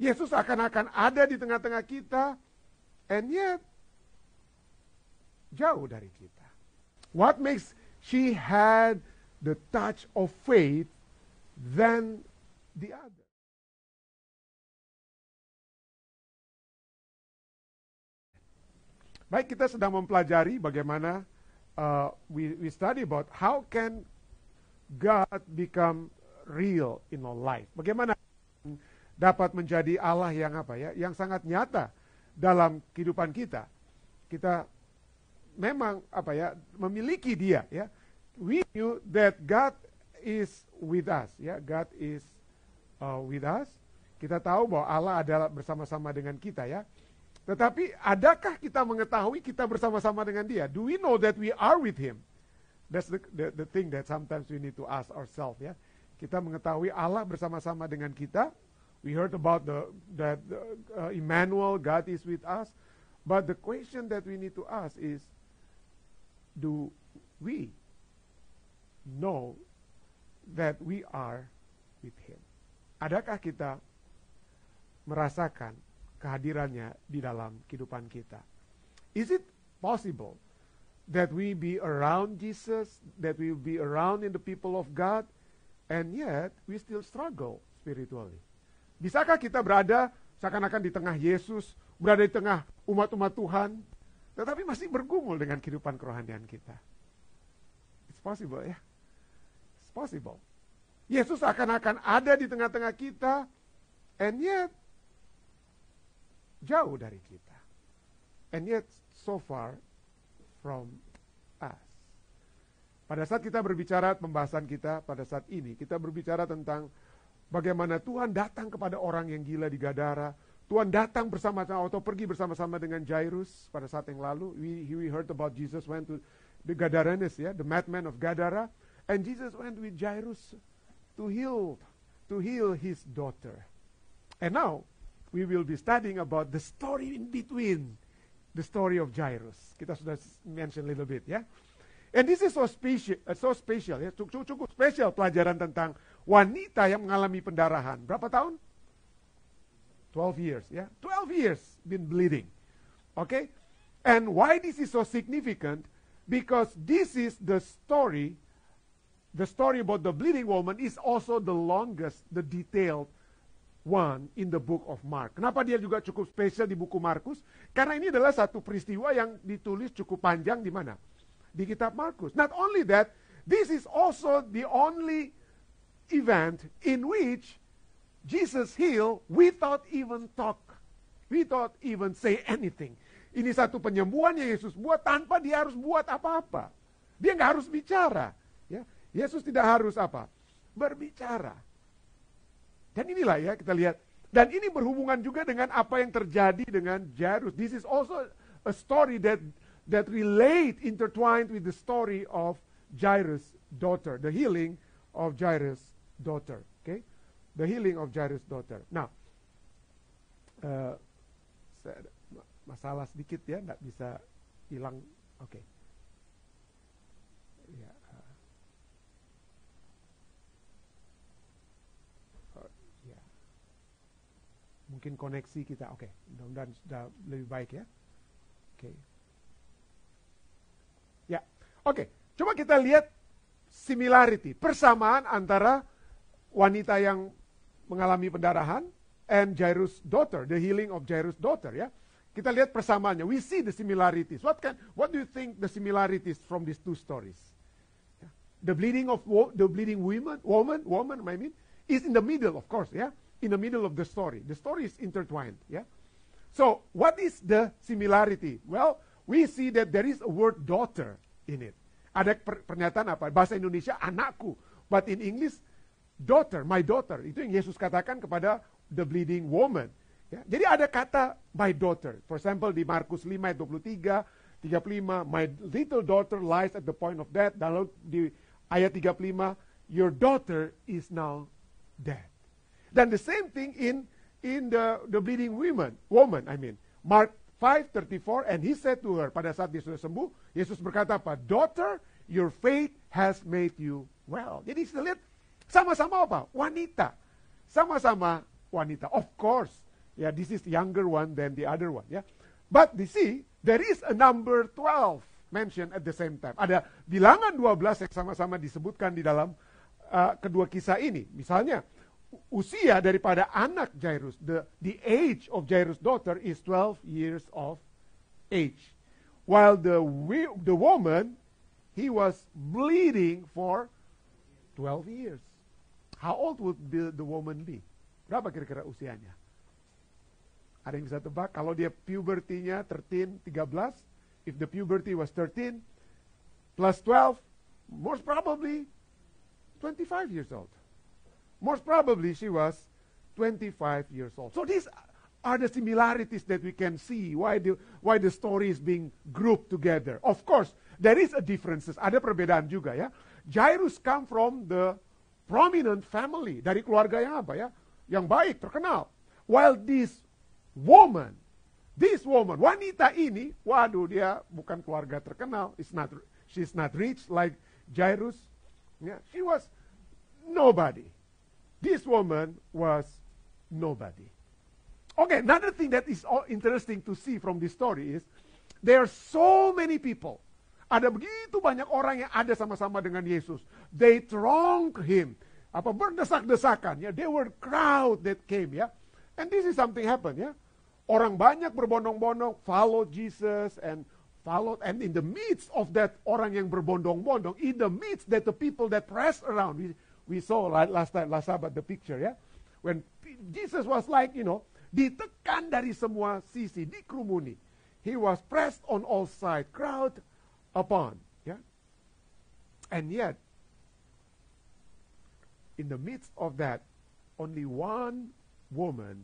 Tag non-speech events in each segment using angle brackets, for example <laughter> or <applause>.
Yesus akan-akan ada di tengah-tengah kita, and yet jauh dari kita. What makes she had the touch of faith than the other? Baik, kita sedang mempelajari bagaimana uh, we, we study about how can God become real in our life. Bagaimana dapat menjadi Allah yang apa ya, yang sangat nyata dalam kehidupan kita. Kita memang apa ya, memiliki dia ya. We knew that God is with us ya, God is uh, with us. Kita tahu bahwa Allah adalah bersama-sama dengan kita ya. Tetapi adakah kita mengetahui kita bersama-sama dengan dia? Do we know that we are with him? That's the, the, the thing that sometimes we need to ask ourselves ya. Kita mengetahui Allah bersama-sama dengan kita. We heard about the that uh, Emmanuel, God is with us. But the question that we need to ask is, do we know that we are with Him? Adakah kita merasakan kehadirannya di dalam kehidupan kita. Is it possible that we be around Jesus, that we be around in the people of God, and yet we still struggle spiritually? Bisakah kita berada seakan-akan di tengah Yesus, berada di tengah umat-umat Tuhan, tetapi masih bergumul dengan kehidupan kerohanian kita? It's possible ya. It's possible. Yesus akan-akan ada di tengah-tengah kita, and yet jauh dari kita. And yet so far from us. Pada saat kita berbicara pembahasan kita pada saat ini, kita berbicara tentang bagaimana Tuhan datang kepada orang yang gila di Gadara. Tuhan datang bersama-sama atau pergi bersama-sama dengan Jairus pada saat yang lalu. We, we heard about Jesus went to the Gadarenes, ya, yeah, the madman of Gadara. And Jesus went with Jairus to heal, to heal his daughter. And now, we will be studying about the story in between the story of Jairus. Kita sudah mention a little bit ya. And this is so special, uh, so special ya, cukup, cukup spesial pelajaran tentang wanita yang mengalami pendarahan. Berapa tahun? 12 years ya. 12 years been bleeding. Okay? And why this is so significant? Because this is the story, the story about the bleeding woman is also the longest, the detailed one in the book of Mark. Kenapa dia juga cukup spesial di buku Markus? Karena ini adalah satu peristiwa yang ditulis cukup panjang di mana? Di kitab Markus. Not only that, this is also the only event in which Jesus heal without even talk. Without even say anything. Ini satu penyembuhan yang Yesus buat tanpa dia harus buat apa-apa. Dia nggak harus bicara. Ya, Yesus tidak harus apa? Berbicara. Dan inilah ya kita lihat. Dan ini berhubungan juga dengan apa yang terjadi dengan Jairus. This is also a story that that relate intertwined with the story of Jairus' daughter, the healing of Jairus' daughter. Okay, the healing of Jairus' daughter. Now, uh, masalah sedikit ya, nggak bisa hilang. Oke. Okay. Ya. mungkin koneksi kita oke okay, mudah-mudahan sudah lebih baik ya oke okay. Ya oke okay. coba kita lihat similarity persamaan antara wanita yang mengalami pendarahan and Jairus daughter the healing of Jairus daughter ya kita lihat persamaannya we see the similarities what can what do you think the similarities from these two stories the bleeding of the bleeding woman woman woman I mean is in the middle of course ya yeah? in the middle of the story. The story is intertwined, yeah? So, what is the similarity? Well, we see that there is a word daughter in it. Ada per pernyataan apa? Bahasa Indonesia anakku, but in English daughter, my daughter. Itu yang Yesus katakan kepada the bleeding woman. Ya, jadi ada kata my daughter. For example di Markus 5 ayat 23, 35, my little daughter lies at the point of death. Lalu di ayat 35, your daughter is now dead. Dan the same thing in in the the bleeding woman, woman I mean. Mark 5:34 and he said to her pada saat dia sudah sembuh, Yesus berkata apa? Daughter, your faith has made you well. Jadi kita lihat sama-sama apa? Wanita. Sama-sama wanita. Of course, Yeah, this is younger one than the other one. Yeah, but you see, there is a number 12 mentioned at the same time. Ada bilangan 12 yang sama-sama disebutkan di dalam uh, kedua kisah ini. Misalnya, usia daripada anak Jairus, the, the age of Jairus' daughter is 12 years of age. While the, the woman, he was bleeding for 12 years. How old would the, the woman be? Berapa kira-kira usianya? Ada yang bisa tebak? Kalau dia pubertinya 13, 13, if the puberty was 13 plus 12, most probably 25 years old. Most probably she was 25 years old. So these are the similarities that we can see why the why the story is being grouped together. Of course, there is a differences. Ada perbedaan juga ya. Jairus come from the prominent family dari keluarga yang apa ya? Yang baik, terkenal. While this woman, this woman, wanita ini, waduh dia bukan keluarga terkenal. It's not, she's not rich like Jairus. Yeah, she was nobody. This woman was nobody. Okay, another thing that is interesting to see from this story is there are so many people. Ada begitu banyak orang yang ada sama-sama dengan Yesus. They throng him. Apa berdesak-desakan ya. They were crowd that came ya. And this is something happen ya. Orang banyak berbondong-bondong follow Jesus and followed and in the midst of that orang yang berbondong-bondong in the midst that the people that press around we, saw last time last Sabbath the picture ya when Jesus was like you know ditekan dari semua sisi dikerumuni he was pressed on all sides crowd upon yeah. and yet in the midst of that only one woman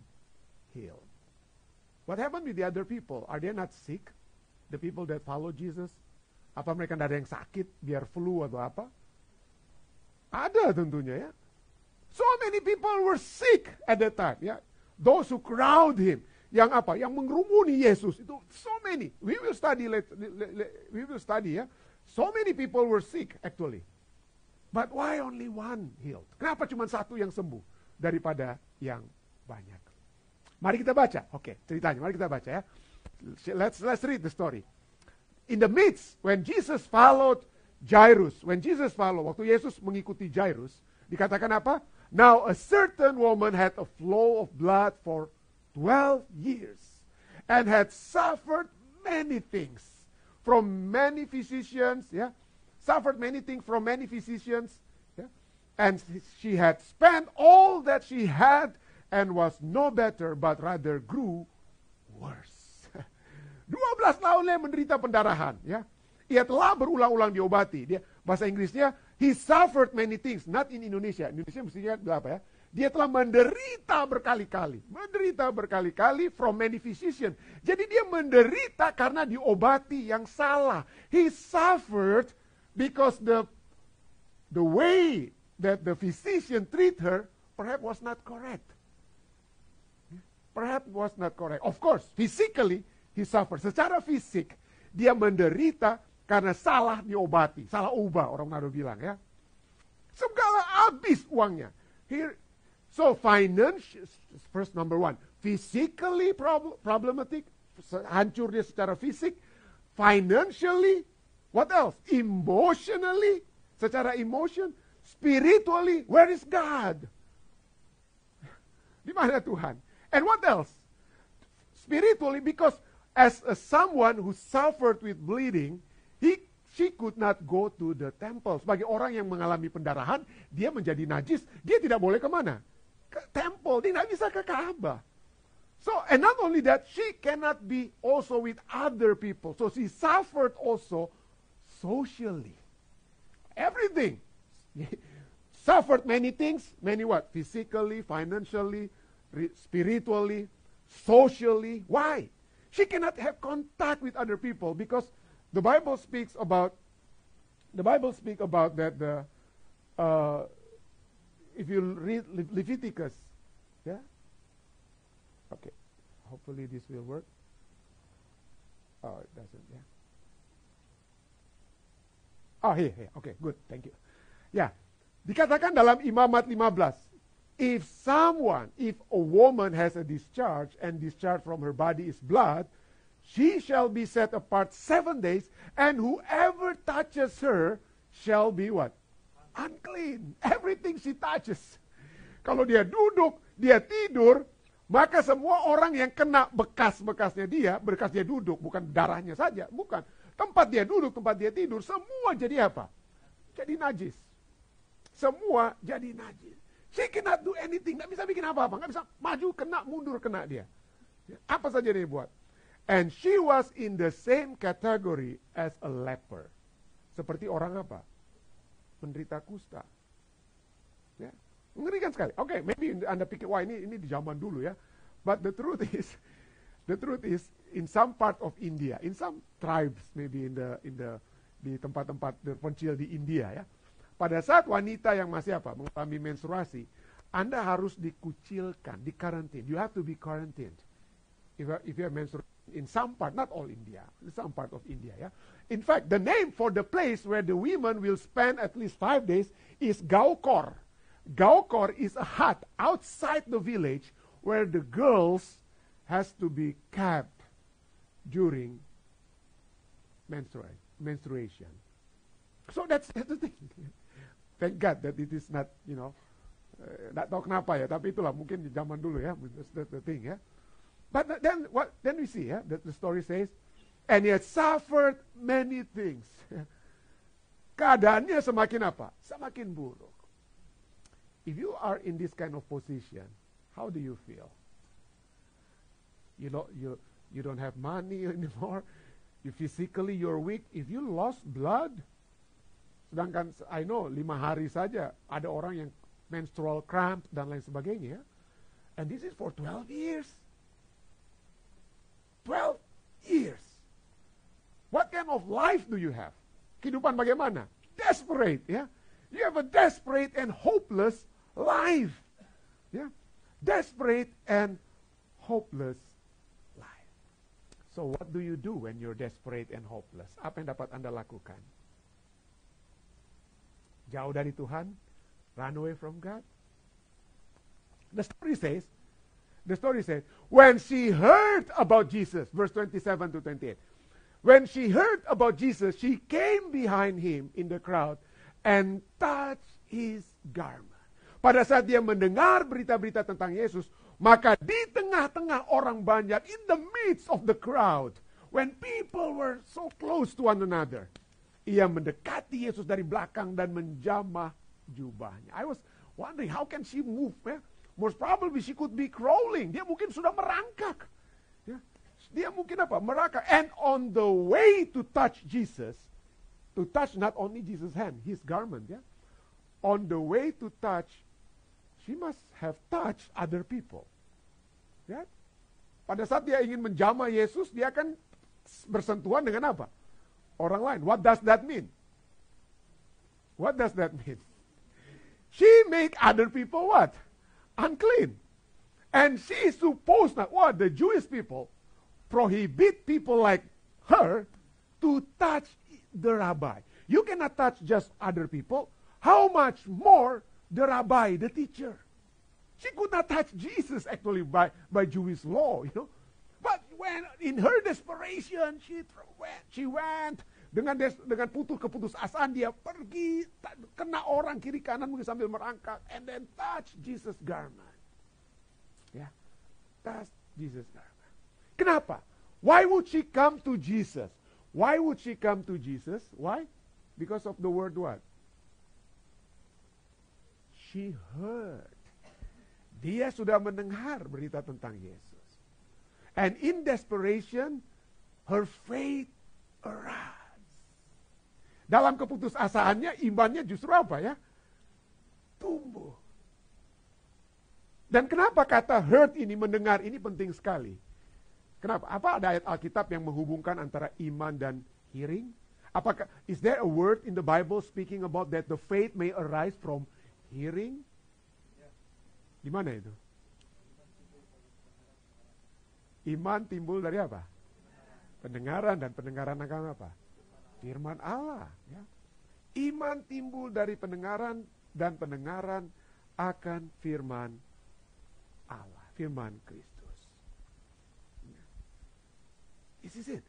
healed what happened with the other people are they not sick the people that follow Jesus? Apa mereka tidak ada yang sakit, biar flu atau apa? Ada tentunya ya. So many people were sick at that time. Ya. Those who crowd him. Yang apa? Yang mengerumuni Yesus. Itu so many. We will study, let, we will study ya. So many people were sick actually. But why only one healed? Kenapa cuma satu yang sembuh daripada yang banyak? Mari kita baca. Oke, okay, ceritanya. Mari kita baca ya. Let's, let's read the story. In the midst, when Jesus followed Jairus, when Jesus followed, waktu Yesus mengikuti Jairus, dikatakan apa? Now a certain woman had a flow of blood for 12 years and had suffered many things from many physicians, yeah, suffered many things from many physicians, yeah, and she had spent all that she had and was no better, but rather grew worse. <laughs> 12 tahun dia menderita pendarahan, ya. Ia telah berulang-ulang diobati. Dia bahasa Inggrisnya he suffered many things, not in Indonesia. Indonesia mestinya apa ya? Dia telah menderita berkali-kali. Menderita berkali-kali from many physician. Jadi dia menderita karena diobati yang salah. He suffered because the the way that the physician treat her perhaps was not correct. Perhaps was not correct. Of course, physically he suffered. Secara fisik, dia menderita karena salah diobati. Salah ubah, orang Manado bilang ya. Segala habis uangnya. Here, so financial, first number one, physically prob problematic, hancur dia secara fisik, financially, what else? Emotionally, secara emotion, spiritually, where is God? Di mana Tuhan? And what else? Spiritually, because as a someone who suffered with bleeding, he she could not go to the temple. Sebagai orang yang mengalami pendarahan, dia menjadi najis, dia tidak boleh ke mana? Ke temple, dia tidak bisa ke Ka'bah. So, and not only that, she cannot be also with other people. So she suffered also socially. Everything. <laughs> suffered many things, many what? Physically, financially, spiritually, socially. Why? She cannot have contact with other people because the Bible speaks about the Bible speaks about that the uh, if you read Le Leviticus, yeah. Okay, hopefully this will work. Oh, it doesn't. Yeah. Oh, here, here. Okay, good. Thank you. Ya, dikatakan dalam Imamat 15. if someone, if a woman has a discharge and discharge from her body is blood, she shall be set apart seven days, and whoever touches her shall be what? Unclean. Everything she touches. Kalau dia duduk, dia tidur, maka semua orang yang kena bekas-bekasnya dia, bekas dia duduk, bukan darahnya saja, bukan. Tempat dia duduk, tempat dia tidur, semua jadi apa? Jadi najis. Semua jadi najis. She cannot do anything, nggak bisa bikin apa-apa, nggak bisa maju, kena, mundur, kena dia. Apa saja dia buat. And she was in the same category as a leper. Seperti orang apa? Menderita kusta. Ya. Mengerikan sekali. Oke, okay, maybe Anda pikir, wah ini ini di zaman dulu ya. But the truth <laughs> is, the truth is, in some part of India, in some tribes, maybe in the in the di tempat-tempat terpencil di India ya. Pada saat wanita yang masih apa mengalami menstruasi, Anda harus dikucilkan, dikarantin. You have to be quarantined. If you, have menstruation in some part, not all India, in some part of India. Yeah. In fact, the name for the place where the women will spend at least five days is Gaukor. Gaukor is a hut outside the village where the girls has to be kept during menstrua menstruation. So that's, that's the thing. <laughs> Thank God that it is not, you know, uh, tahu kenapa ya, tapi itulah mungkin zaman dulu ya, that's the thing ya. But then what? Then we see, yeah, that the story says, and he had suffered many things. <laughs> Keadaannya semakin apa? Semakin buruk. If you are in this kind of position, how do you feel? You don't you you don't have money <laughs> anymore. You physically you're weak. If you lost blood, sedangkan I know lima hari saja ada orang yang menstrual cramp dan lain sebagainya. And this is for 12 years. 12 years. What kind of life do you have? Kehidupan bagaimana? Desperate, ya. You have a desperate and hopeless life. Ya. Desperate and hopeless life. So what do you do when you're desperate and hopeless? Apa yang dapat Anda lakukan? Jauh dari Tuhan? Run away from God? The story says, the story says, when she heard about Jesus, verse 27 to 28, when she heard about Jesus, she came behind him in the crowd and touched his garment. Pada saat dia mendengar berita-berita tentang Yesus, maka di tengah-tengah orang banyak, in the midst of the crowd, when people were so close to one another, ia mendekati Yesus dari belakang dan menjamah jubahnya. I was wondering, how can she move? Most probably she could be crawling. Dia mungkin sudah merangkak. Ya. Dia mungkin apa? Merangkak. And on the way to touch Jesus, to touch not only Jesus' hand, his garment, ya. On the way to touch, she must have touched other people. Ya. Pada saat dia ingin menjamah Yesus, dia akan bersentuhan dengan apa? Orang lain. What does that mean? What does that mean? She make other people what? Unclean. And she is supposed that what the Jewish people prohibit people like her to touch the rabbi. You cannot touch just other people. How much more the rabbi, the teacher? She could not touch Jesus actually by, by Jewish law, you know. But when in her desperation, she went, she went dengan des, dengan putus keputus asaan dia pergi kena orang kiri kanan mungkin sambil merangkak and then touch Jesus garment. Ya. Touch Jesus garment. Kenapa? Why would she come to Jesus? Why would she come to Jesus? Why? Because of the word what? She heard. Dia sudah mendengar berita tentang Yesus. And in desperation, her faith arrived. Dalam keputusasaannya, imannya justru apa ya? Tumbuh. Dan kenapa kata heard ini, mendengar ini penting sekali? Kenapa? Apa ada ayat Alkitab yang menghubungkan antara iman dan hearing? Apakah is there a word in the Bible speaking about that the faith may arise from hearing? Di mana itu? Iman timbul dari apa? Pendengaran dan pendengaran akan apa? Firman Allah. Ya. Iman timbul dari pendengaran dan pendengaran akan firman Allah, firman Kristus. This is it.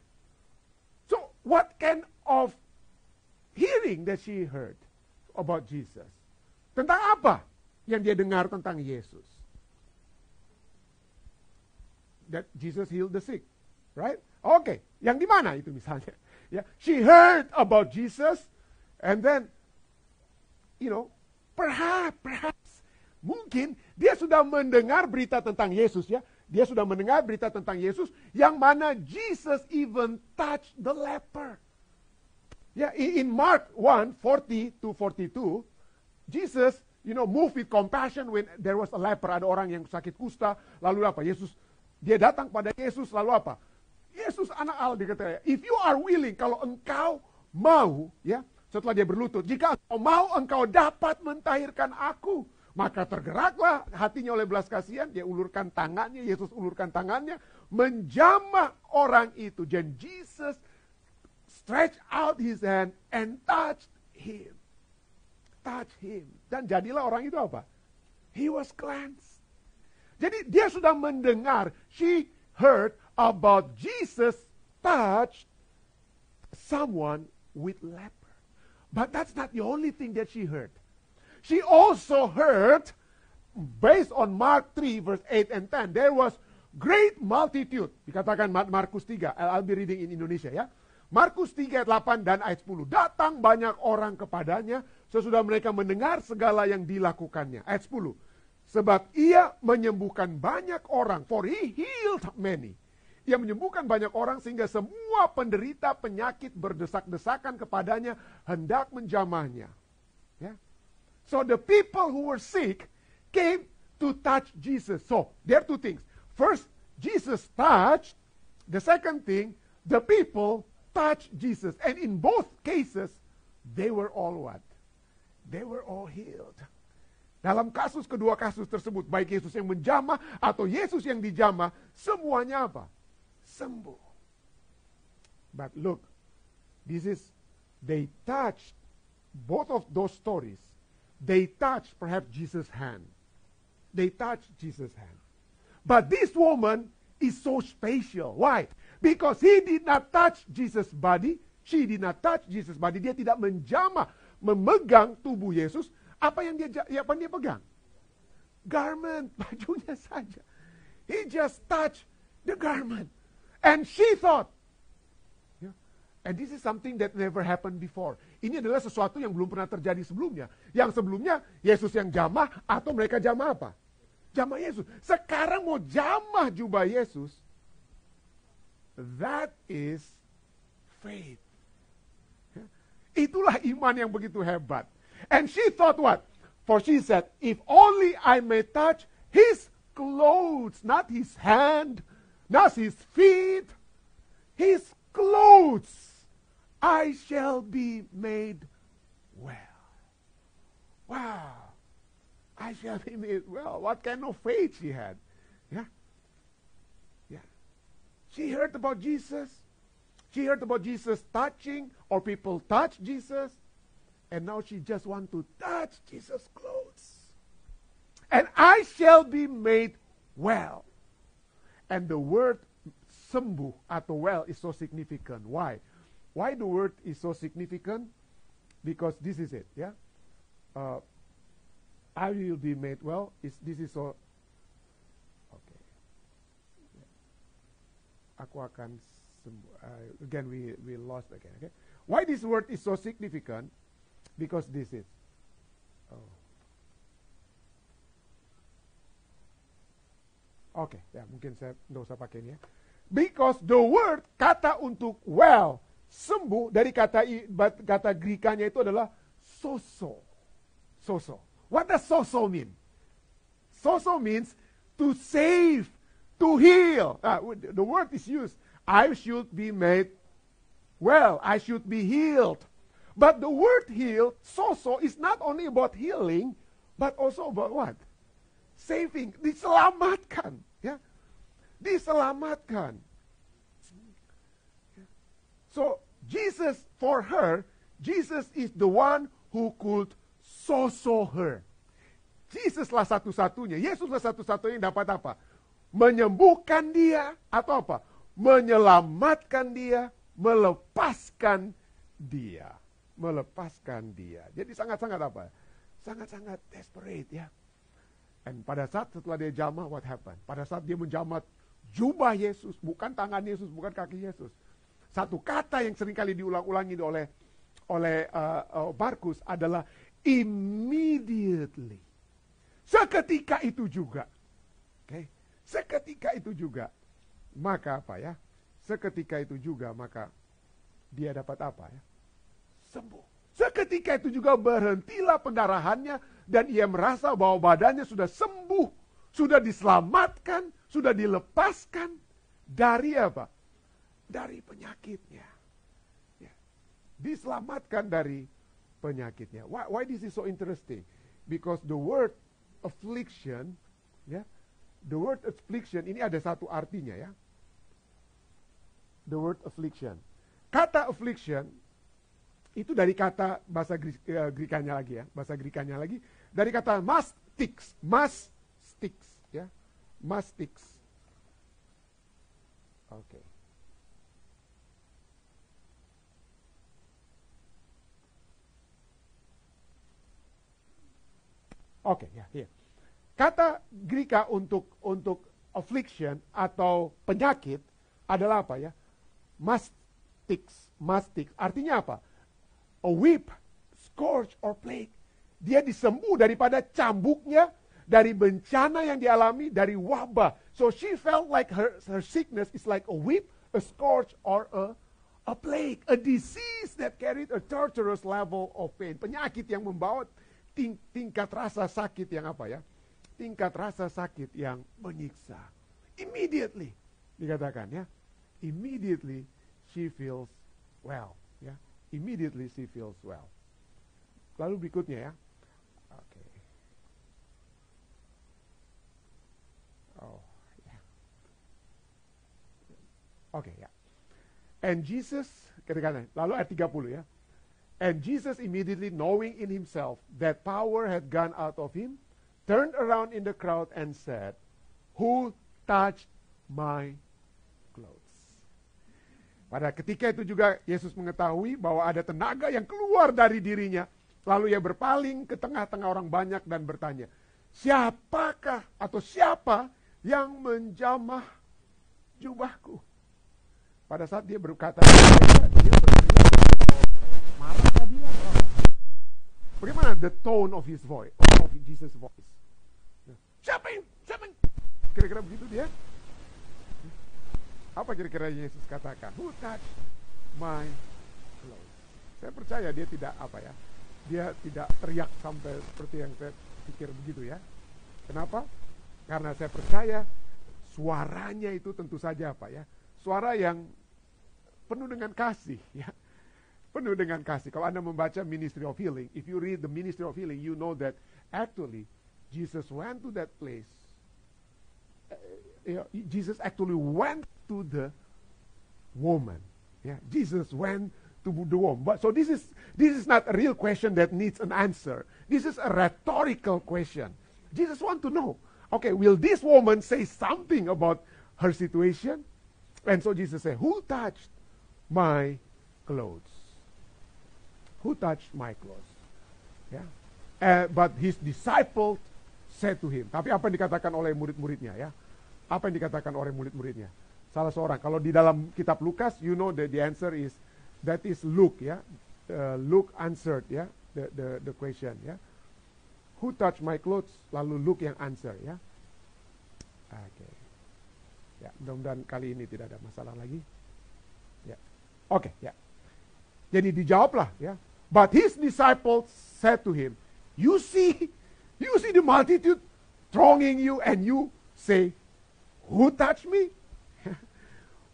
So, what kind of hearing that she heard about Jesus? Tentang apa yang dia dengar tentang Yesus? That Jesus healed the sick, right? Oke, okay. yang di mana itu misalnya? Ya, she heard about Jesus, and then, you know, perhaps, perhaps, mungkin dia sudah mendengar berita tentang Yesus ya. Dia sudah mendengar berita tentang Yesus yang mana Jesus even touched the leper. Ya, in Mark 1, 40 to 42, Jesus, you know, moved with compassion when there was a leper, ada orang yang sakit kusta, lalu apa? Yesus, dia datang pada Yesus, lalu apa? Yesus anak Allah dikatakan, if you are willing, kalau engkau mau, ya, setelah dia berlutut, jika engkau mau, engkau dapat mentahirkan aku. Maka tergeraklah hatinya oleh belas kasihan, dia ulurkan tangannya, Yesus ulurkan tangannya, menjamah orang itu. Dan Jesus stretch out his hand and touch him. Touch him. Dan jadilah orang itu apa? He was cleansed. Jadi dia sudah mendengar, she heard about Jesus touched someone with leper. But that's not the only thing that she heard. She also heard, based on Mark 3, verse 8 and 10, there was great multitude. Dikatakan Markus 3, I'll be reading in Indonesia ya. Markus 3 ayat 8 dan ayat 10. Datang banyak orang kepadanya sesudah mereka mendengar segala yang dilakukannya. Ayat 10. Sebab ia menyembuhkan banyak orang, for he healed many. Ia menyembuhkan banyak orang sehingga semua penderita penyakit berdesak-desakan kepadanya hendak menjamahnya. Ya. So the people who were sick came to touch Jesus. So there are two things. First, Jesus touched. The second thing, the people touched Jesus. And in both cases, they were all what? They were all healed. Dalam kasus kedua kasus tersebut, baik Yesus yang menjamah atau Yesus yang dijamah, semuanya apa? sembuh. But look, this is, they touched both of those stories. They touched perhaps Jesus' hand. They touched Jesus' hand. But this woman is so special. Why? Because he did not touch Jesus' body. She did not touch Jesus' body. Dia tidak menjamah, memegang tubuh Yesus. Apa yang dia, ya, apa yang dia pegang? Garment, <laughs> bajunya saja. He just touched the garment. And she thought, yeah, and this is something that never happened before. Ini adalah sesuatu yang belum pernah terjadi sebelumnya. Yang sebelumnya Yesus yang jamah atau mereka jamah apa? Jamah Yesus. Sekarang mau jamah jubah Yesus. That is faith. Itulah iman yang begitu hebat. And she thought what? For she said, if only I may touch his clothes, not his hand, not his feet, his clothes, I shall be made well. Wow. I shall be made well. What kind of faith she had? Yeah. Yeah. She heard about Jesus. She heard about Jesus touching, or people touch Jesus. And now she just want to touch Jesus' clothes. And I shall be made well. And the word sembuh atau well is so significant. Why? Why the word is so significant? Because this is it. Yeah? Uh, I will be made well. Is this is so? Okay. Aku akan sembuh. Uh, again, we we lost again. Okay. Why this word is so significant? Because this is. Oh. Oke, okay, ya mungkin saya nggak usah pakai ini ya. Because the word kata untuk well sembuh dari kata kata Grikanya itu adalah soso. Soso. What does soso mean? Soso means to save, to heal. Uh, the word is used. I should be made well. I should be healed. But the word heal, soso, is not only about healing, but also about what? Saving. Diselamatkan. Ya. Diselamatkan. So, Jesus, for her, Jesus is the one who could so-so her. Yesuslah satu-satunya. Yesuslah satu-satunya yang dapat apa? Menyembuhkan dia atau apa? Menyelamatkan dia, melepaskan dia. Melepaskan dia. Jadi sangat-sangat apa? Sangat-sangat desperate ya. Dan pada saat setelah dia jamah, what happened? Pada saat dia menjamat jubah Yesus, bukan tangan Yesus, bukan kaki Yesus. Satu kata yang sering kali diulang-ulangi oleh oleh uh, uh, Markus adalah immediately. Seketika itu juga. Oke. Okay? Seketika itu juga. Maka apa ya? Seketika itu juga maka dia dapat apa ya? Sembuh. Seketika itu juga berhentilah pendarahannya dan ia merasa bahwa badannya sudah sembuh, sudah diselamatkan, sudah dilepaskan dari apa? Dari penyakitnya. Ya. Diselamatkan dari penyakitnya. Why, why this is so interesting? Because the word affliction, ya, the word affliction ini ada satu artinya ya. The word affliction. Kata affliction itu dari kata bahasa eh, Grikanya lagi ya, bahasa Grikanya lagi dari kata mastix, mastix ya, mastix. Oke. Okay. Oke, okay, ya, yeah, yeah. Kata Greka untuk untuk affliction atau penyakit adalah apa ya? Mastix, mastix. Artinya apa? A whip, scourge or plague. Dia disembuh daripada cambuknya, dari bencana yang dialami, dari wabah. So she felt like her, her sickness is like a whip, a scourge, or a, a plague. A disease that carried a torturous level of pain. Penyakit yang membawa ting tingkat rasa sakit yang apa ya? Tingkat rasa sakit yang menyiksa. Immediately dikatakan ya. Immediately she feels well. Immediately she feels well. Lalu berikutnya ya. Oke. Okay. Oh, ya. Yeah. Oke okay, ya. And Jesus ketika lalu ayat 30 ya. And Jesus immediately knowing in himself that power had gone out of him, turned around in the crowd and said, Who touched my? Pada ketika itu juga Yesus mengetahui bahwa ada tenaga yang keluar dari dirinya. Lalu ia berpaling ke tengah-tengah orang banyak dan bertanya, Siapakah atau siapa yang menjamah jubahku? Pada saat dia berkata, dia berteriak marah tadi Bagaimana the tone of his voice, of Jesus' voice? Siapa yang, siapa yang? Kira-kira begitu dia? Apa kira-kira Yesus katakan? Who touched my clothes? Saya percaya dia tidak apa ya, dia tidak teriak sampai seperti yang saya pikir begitu ya. Kenapa? Karena saya percaya suaranya itu tentu saja apa ya, suara yang penuh dengan kasih ya penuh dengan kasih. Kalau Anda membaca Ministry of Healing, if you read the Ministry of Healing, you know that actually Jesus went to that place. Uh, Jesus actually went to the woman. Yeah, Jesus went to the woman. But so this is this is not a real question that needs an answer. This is a rhetorical question. Jesus want to know. Okay, will this woman say something about her situation? And so Jesus said, "Who touched my clothes?" who touched my clothes? Ya. Uh, but his disciples said to him. Tapi apa yang dikatakan oleh murid-muridnya ya? Apa yang dikatakan oleh murid-muridnya? Salah seorang. Kalau di dalam kitab Lukas, you know that the answer is that is Luke ya. Uh, Luke answered ya the the the question ya. Who touched my clothes? Lalu Luke yang answer ya. Oke. Okay. Ya, mudah-mudahan kali ini tidak ada masalah lagi. Ya. Oke, okay, ya. Jadi dijawablah ya. But his disciples said to him, You see, you see the multitude thronging you and you say, Who touched me?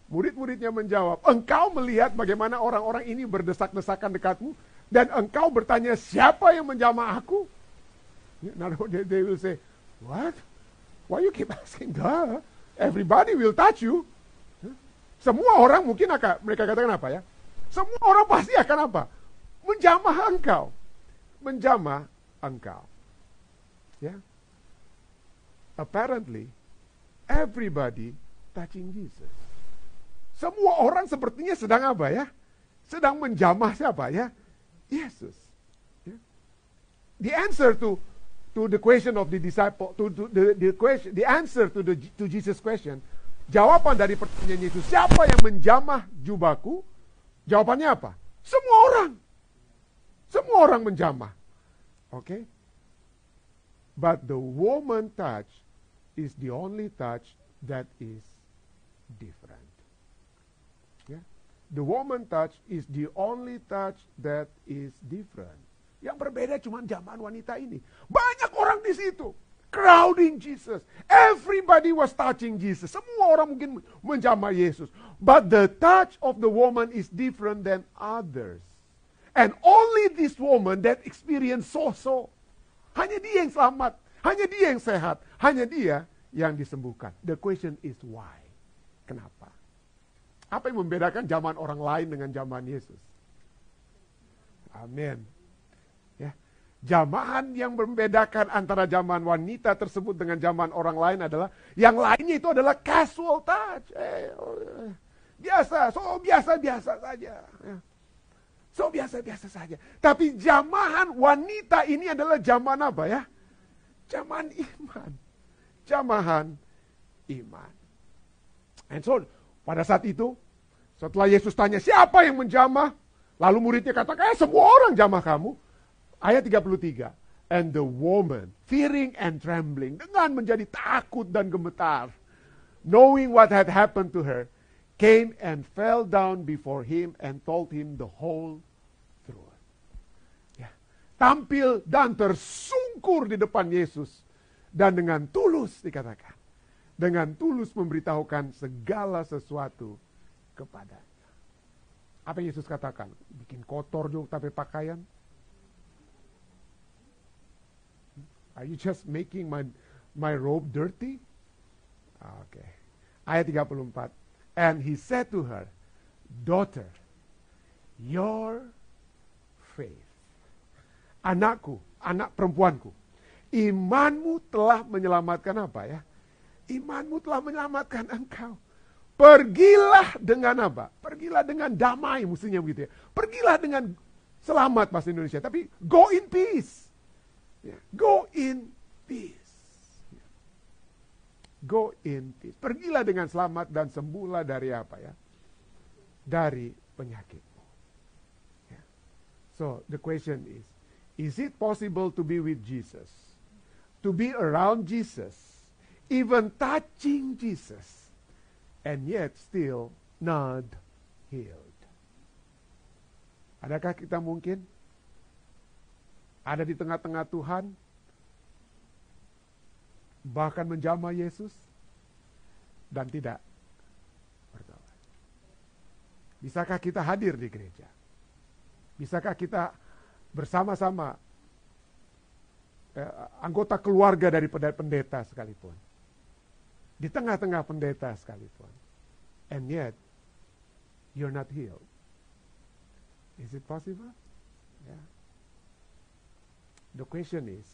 Murid-muridnya menjawab, engkau melihat bagaimana orang-orang ini berdesak-desakan dekatmu dan engkau bertanya siapa yang menjamah aku? They will say, what? Why you keep asking? Duh, everybody will touch you. Semua orang mungkin akan mereka katakan apa ya? Semua orang pasti akan apa? menjamah engkau. Menjamah engkau. ya. Apparently, everybody touching Jesus. Semua orang sepertinya sedang apa ya? Sedang menjamah siapa ya? Yesus. Ya. The answer to to the question of the disciple, to, to the, the question, the answer to the to Jesus question, jawaban dari pertanyaan Yesus, siapa yang menjamah jubahku? Jawabannya apa? Semua orang. Semua orang menjamah. Oke? Okay? But the woman touch is the only touch that is different. The woman touch is the only touch that is different. Yang berbeda cuma zaman wanita ini. Banyak orang di situ. Crowding Jesus. Everybody was touching Jesus. Semua orang mungkin menjamah Yesus. But the touch of the woman is different than others. And only this woman that experienced so-so. Hanya dia yang selamat. Hanya dia yang sehat. Hanya dia yang disembuhkan. The question is why? Kenapa? Apa yang membedakan zaman orang lain dengan zaman Yesus? Amin. Ya. Zaman yang membedakan antara zaman wanita tersebut dengan zaman orang lain adalah yang lainnya itu adalah casual touch. Eh, oh, eh. biasa, so biasa-biasa saja. Ya. So biasa-biasa saja. Tapi jamahan wanita ini adalah zaman apa ya? Zaman iman. Jamahan iman. And so, pada saat itu, setelah Yesus tanya siapa yang menjamah, lalu muridnya katakan, eh semua orang jamah kamu. Ayat 33. And the woman, fearing and trembling, dengan menjadi takut dan gemetar, knowing what had happened to her, came and fell down before him and told him the whole truth. Ya. Tampil dan tersungkur di depan Yesus. Dan dengan tulus dikatakan. Dengan tulus memberitahukan segala sesuatu kepadanya. Apa yang Yesus katakan? Bikin kotor juga tapi pakaian? Are you just making my my robe dirty? Oke. Okay. Ayat 34. And he said to her, Daughter, your faith. Anakku, anak perempuanku, imanmu telah menyelamatkan apa ya? Imanmu telah menyelamatkan engkau. Pergilah dengan apa? Pergilah dengan damai, mestinya begitu ya. Pergilah dengan selamat bahasa Indonesia, tapi go in peace. Ya, go in peace. Go in peace. Pergilah dengan selamat dan sembuhlah dari apa ya? Dari penyakitmu. Ya. So the question is, is it possible to be with Jesus? To be around Jesus, even touching Jesus, and yet still not healed? Adakah kita mungkin ada di tengah-tengah Tuhan, bahkan menjamah Yesus dan tidak bertobat. Bisakah kita hadir di gereja? Bisakah kita bersama-sama eh, anggota keluarga dari pendeta sekalipun? Di tengah-tengah pendeta sekalipun. And yet, you're not healed. Is it possible? Yeah. The question is,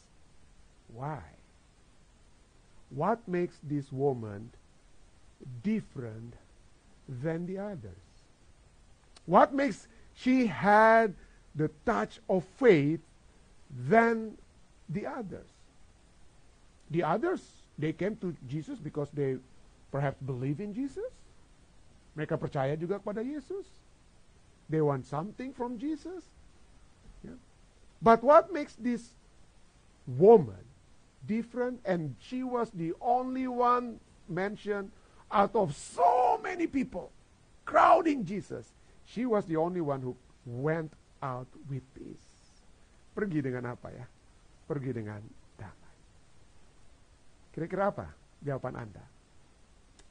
why? what makes this woman different than the others? What makes she had the touch of faith than the others? The others, they came to Jesus because they perhaps believe in Jesus. Mereka percaya juga kepada Yesus. They want something from Jesus. Yeah. But what makes this woman different, and she was the only one mentioned out of so many people crowding Jesus. She was the only one who went out with peace. Pergi dengan apa ya? Pergi dengan. Kira-kira apa jawaban Anda?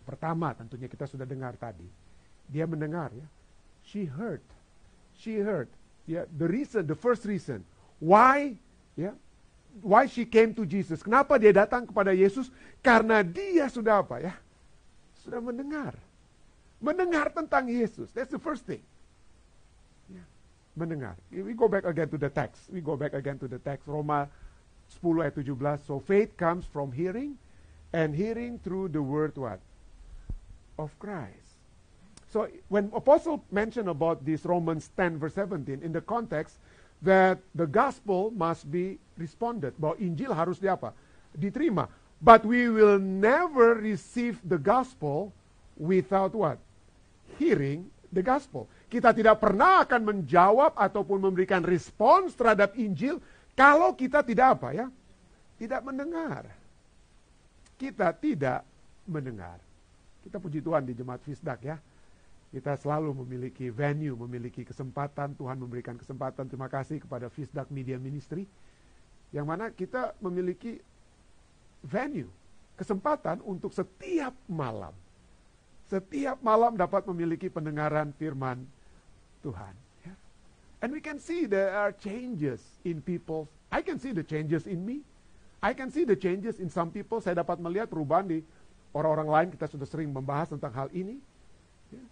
Pertama, tentunya kita sudah dengar tadi. Dia mendengar ya. She heard. She heard. Ya, the reason, the first reason why ya why she came to Jesus. Kenapa dia datang kepada Yesus? Karena dia sudah apa ya? Sudah mendengar. Mendengar tentang Yesus. That's the first thing. Yeah. Mendengar. We go back again to the text. We go back again to the text. Roma 10 ayat 17. So faith comes from hearing and hearing through the word what? Of Christ. So when apostle mentioned about this Romans 10 verse 17 in the context that the gospel must be responded. Bahwa Injil harus di apa? Diterima. But we will never receive the gospel without what? Hearing the gospel. Kita tidak pernah akan menjawab ataupun memberikan respons terhadap Injil kalau kita tidak apa ya? Tidak mendengar. Kita tidak mendengar. Kita puji Tuhan di Jemaat Fisdak ya. Kita selalu memiliki venue, memiliki kesempatan, Tuhan memberikan kesempatan. Terima kasih kepada Fisdak Media Ministry. Yang mana kita memiliki venue, kesempatan untuk setiap malam. Setiap malam dapat memiliki pendengaran firman Tuhan. Ya. And we can see there are changes in people. I can see the changes in me. I can see the changes in some people. Saya dapat melihat perubahan di orang-orang lain. Kita sudah sering membahas tentang hal ini. Ya.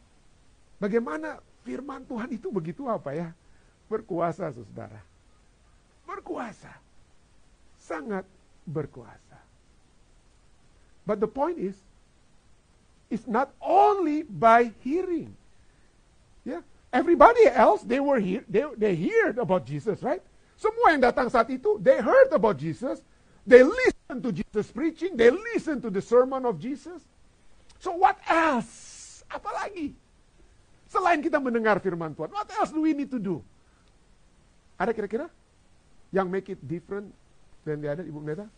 Bagaimana firman Tuhan itu begitu apa ya? Berkuasa, saudara. Berkuasa. Sangat berkuasa. But the point is, it's not only by hearing. Yeah, everybody else they were here, they they heard about Jesus, right? Semua yang datang saat itu, they heard about Jesus. They listened to Jesus preaching. They listened to the sermon of Jesus. So what else? Apalagi? Selain kita mendengar firman Tuhan, what else do we need to do? Ada kira-kira yang make it different than the other, Ibu Neta?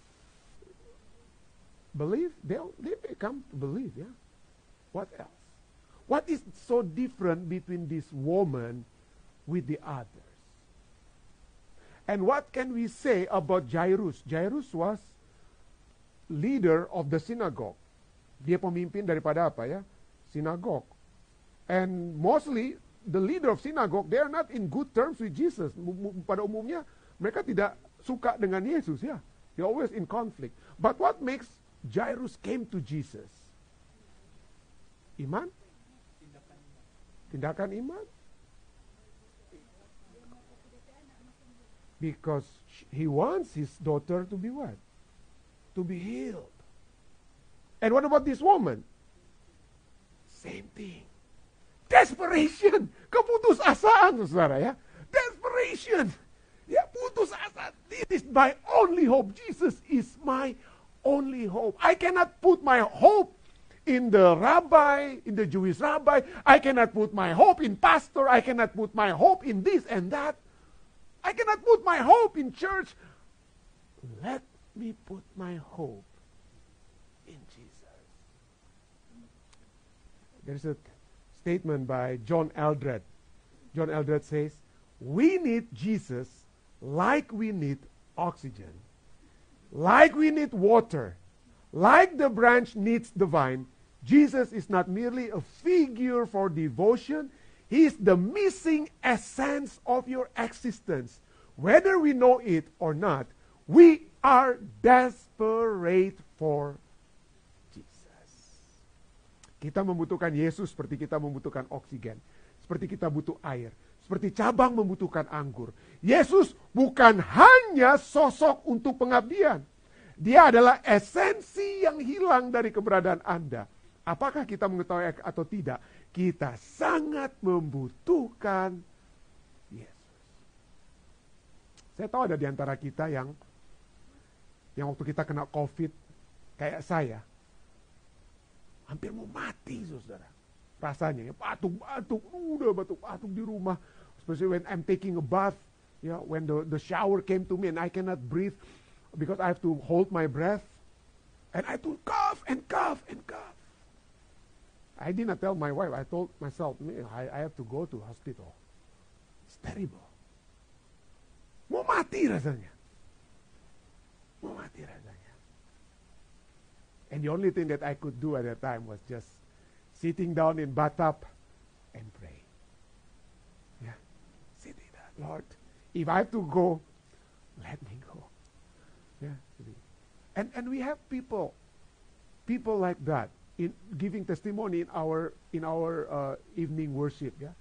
believe, they may come to believe, yeah. What else? What is so different between this woman with the others? And what can we say about Jairus? Jairus was leader of the synagogue. Dia pemimpin daripada apa ya? Synagogue. And mostly the leader of synagogue, they are not in good terms with Jesus. Pada umumnya mereka tidak suka dengan Yesus ya. They always in conflict. But what makes Jairus came to Jesus. Iman? Tindakan iman? Because he wants his daughter to be what? To be healed. And what about this woman? Same thing. Desperation. Keputusasaan, saudara ya. Desperation. Ya, putus asa. This is my only hope. Jesus is my only hope. I cannot put my hope in the rabbi, in the Jewish rabbi. I cannot put my hope in pastor. I cannot put my hope in this and that. I cannot put my hope in church. Let me put my hope in Jesus. There's a statement by John Eldred. John Eldred says, We need Jesus like we need oxygen. Like we need water, like the branch needs the vine, Jesus is not merely a figure for devotion, He is the missing essence of your existence. Whether we know it or not, we are desperate for Jesus. Kita membutuhkan Yesus seperti kita membutuhkan oksigen, seperti kita butuh air, seperti cabang membutuhkan anggur. Yesus bukan hanya sosok untuk pengabdian. Dia adalah esensi yang hilang dari keberadaan Anda. Apakah kita mengetahui atau tidak? Kita sangat membutuhkan Yesus. Saya tahu ada di antara kita yang yang waktu kita kena COVID kayak saya hampir mau mati, saudara. Rasanya ya batuk-batuk, udah batuk-batuk di rumah especially when I'm taking a bath, yeah, when the, the shower came to me and I cannot breathe because I have to hold my breath. And I to cough and cough and cough. I did not tell my wife. I told myself, I, I have to go to hospital. It's terrible. Mau mati rasanya. Mau mati rasanya. And the only thing that I could do at that time was just sitting down in bathtub and pray. Yeah. Sitting there, Lord, if I have to go, let me go. Yeah. And and we have people, people like that in giving testimony in our in our uh, evening worship. Yeah.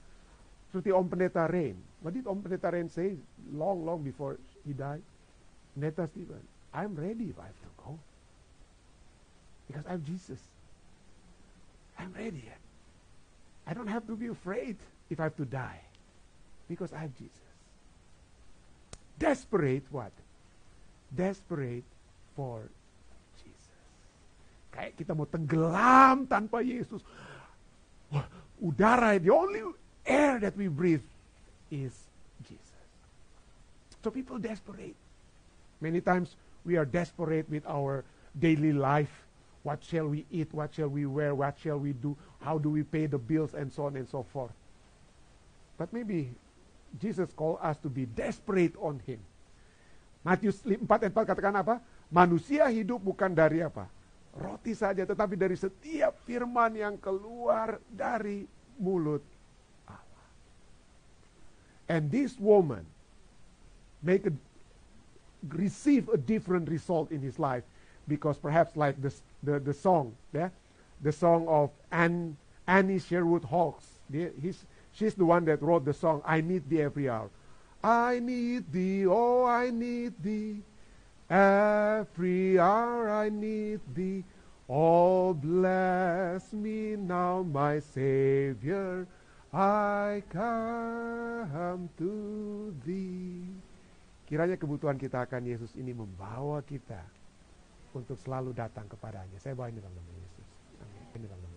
Seperti Om Pendeta Rain. What did Om Rain say long long before he died? Neta Stephen, I'm ready if I have to go. Because I'm Jesus. I'm ready. I don't have to be afraid if I have to die. Because I have Jesus. Desperate what? Desperate for. Kayak kita mau tenggelam tanpa Yesus. Wah, udara, the only air that we breathe is Jesus. So people desperate. Many times we are desperate with our daily life. What shall we eat? What shall we wear? What shall we do? How do we pay the bills? And so on and so forth. But maybe Jesus called us to be desperate on Him. Matius 4 ayat 4 katakan apa? Manusia hidup bukan dari apa? Roti saja, tetapi dari setiap firman yang keluar dari mulut Allah. And this woman make a, receive a different result in his life because perhaps like the, the, the song, yeah? the song of Anne, Annie Sherwood Hawks. The, he's, she's the one that wrote the song, I Need Thee Every Hour. I need thee, oh, I need thee. Every hour I need thee. Oh, bless me now, my Savior. I come to thee. Kiranya kebutuhan kita akan Yesus ini membawa kita untuk selalu datang kepadanya. Saya bawa ini dalam nama Yesus. Amin.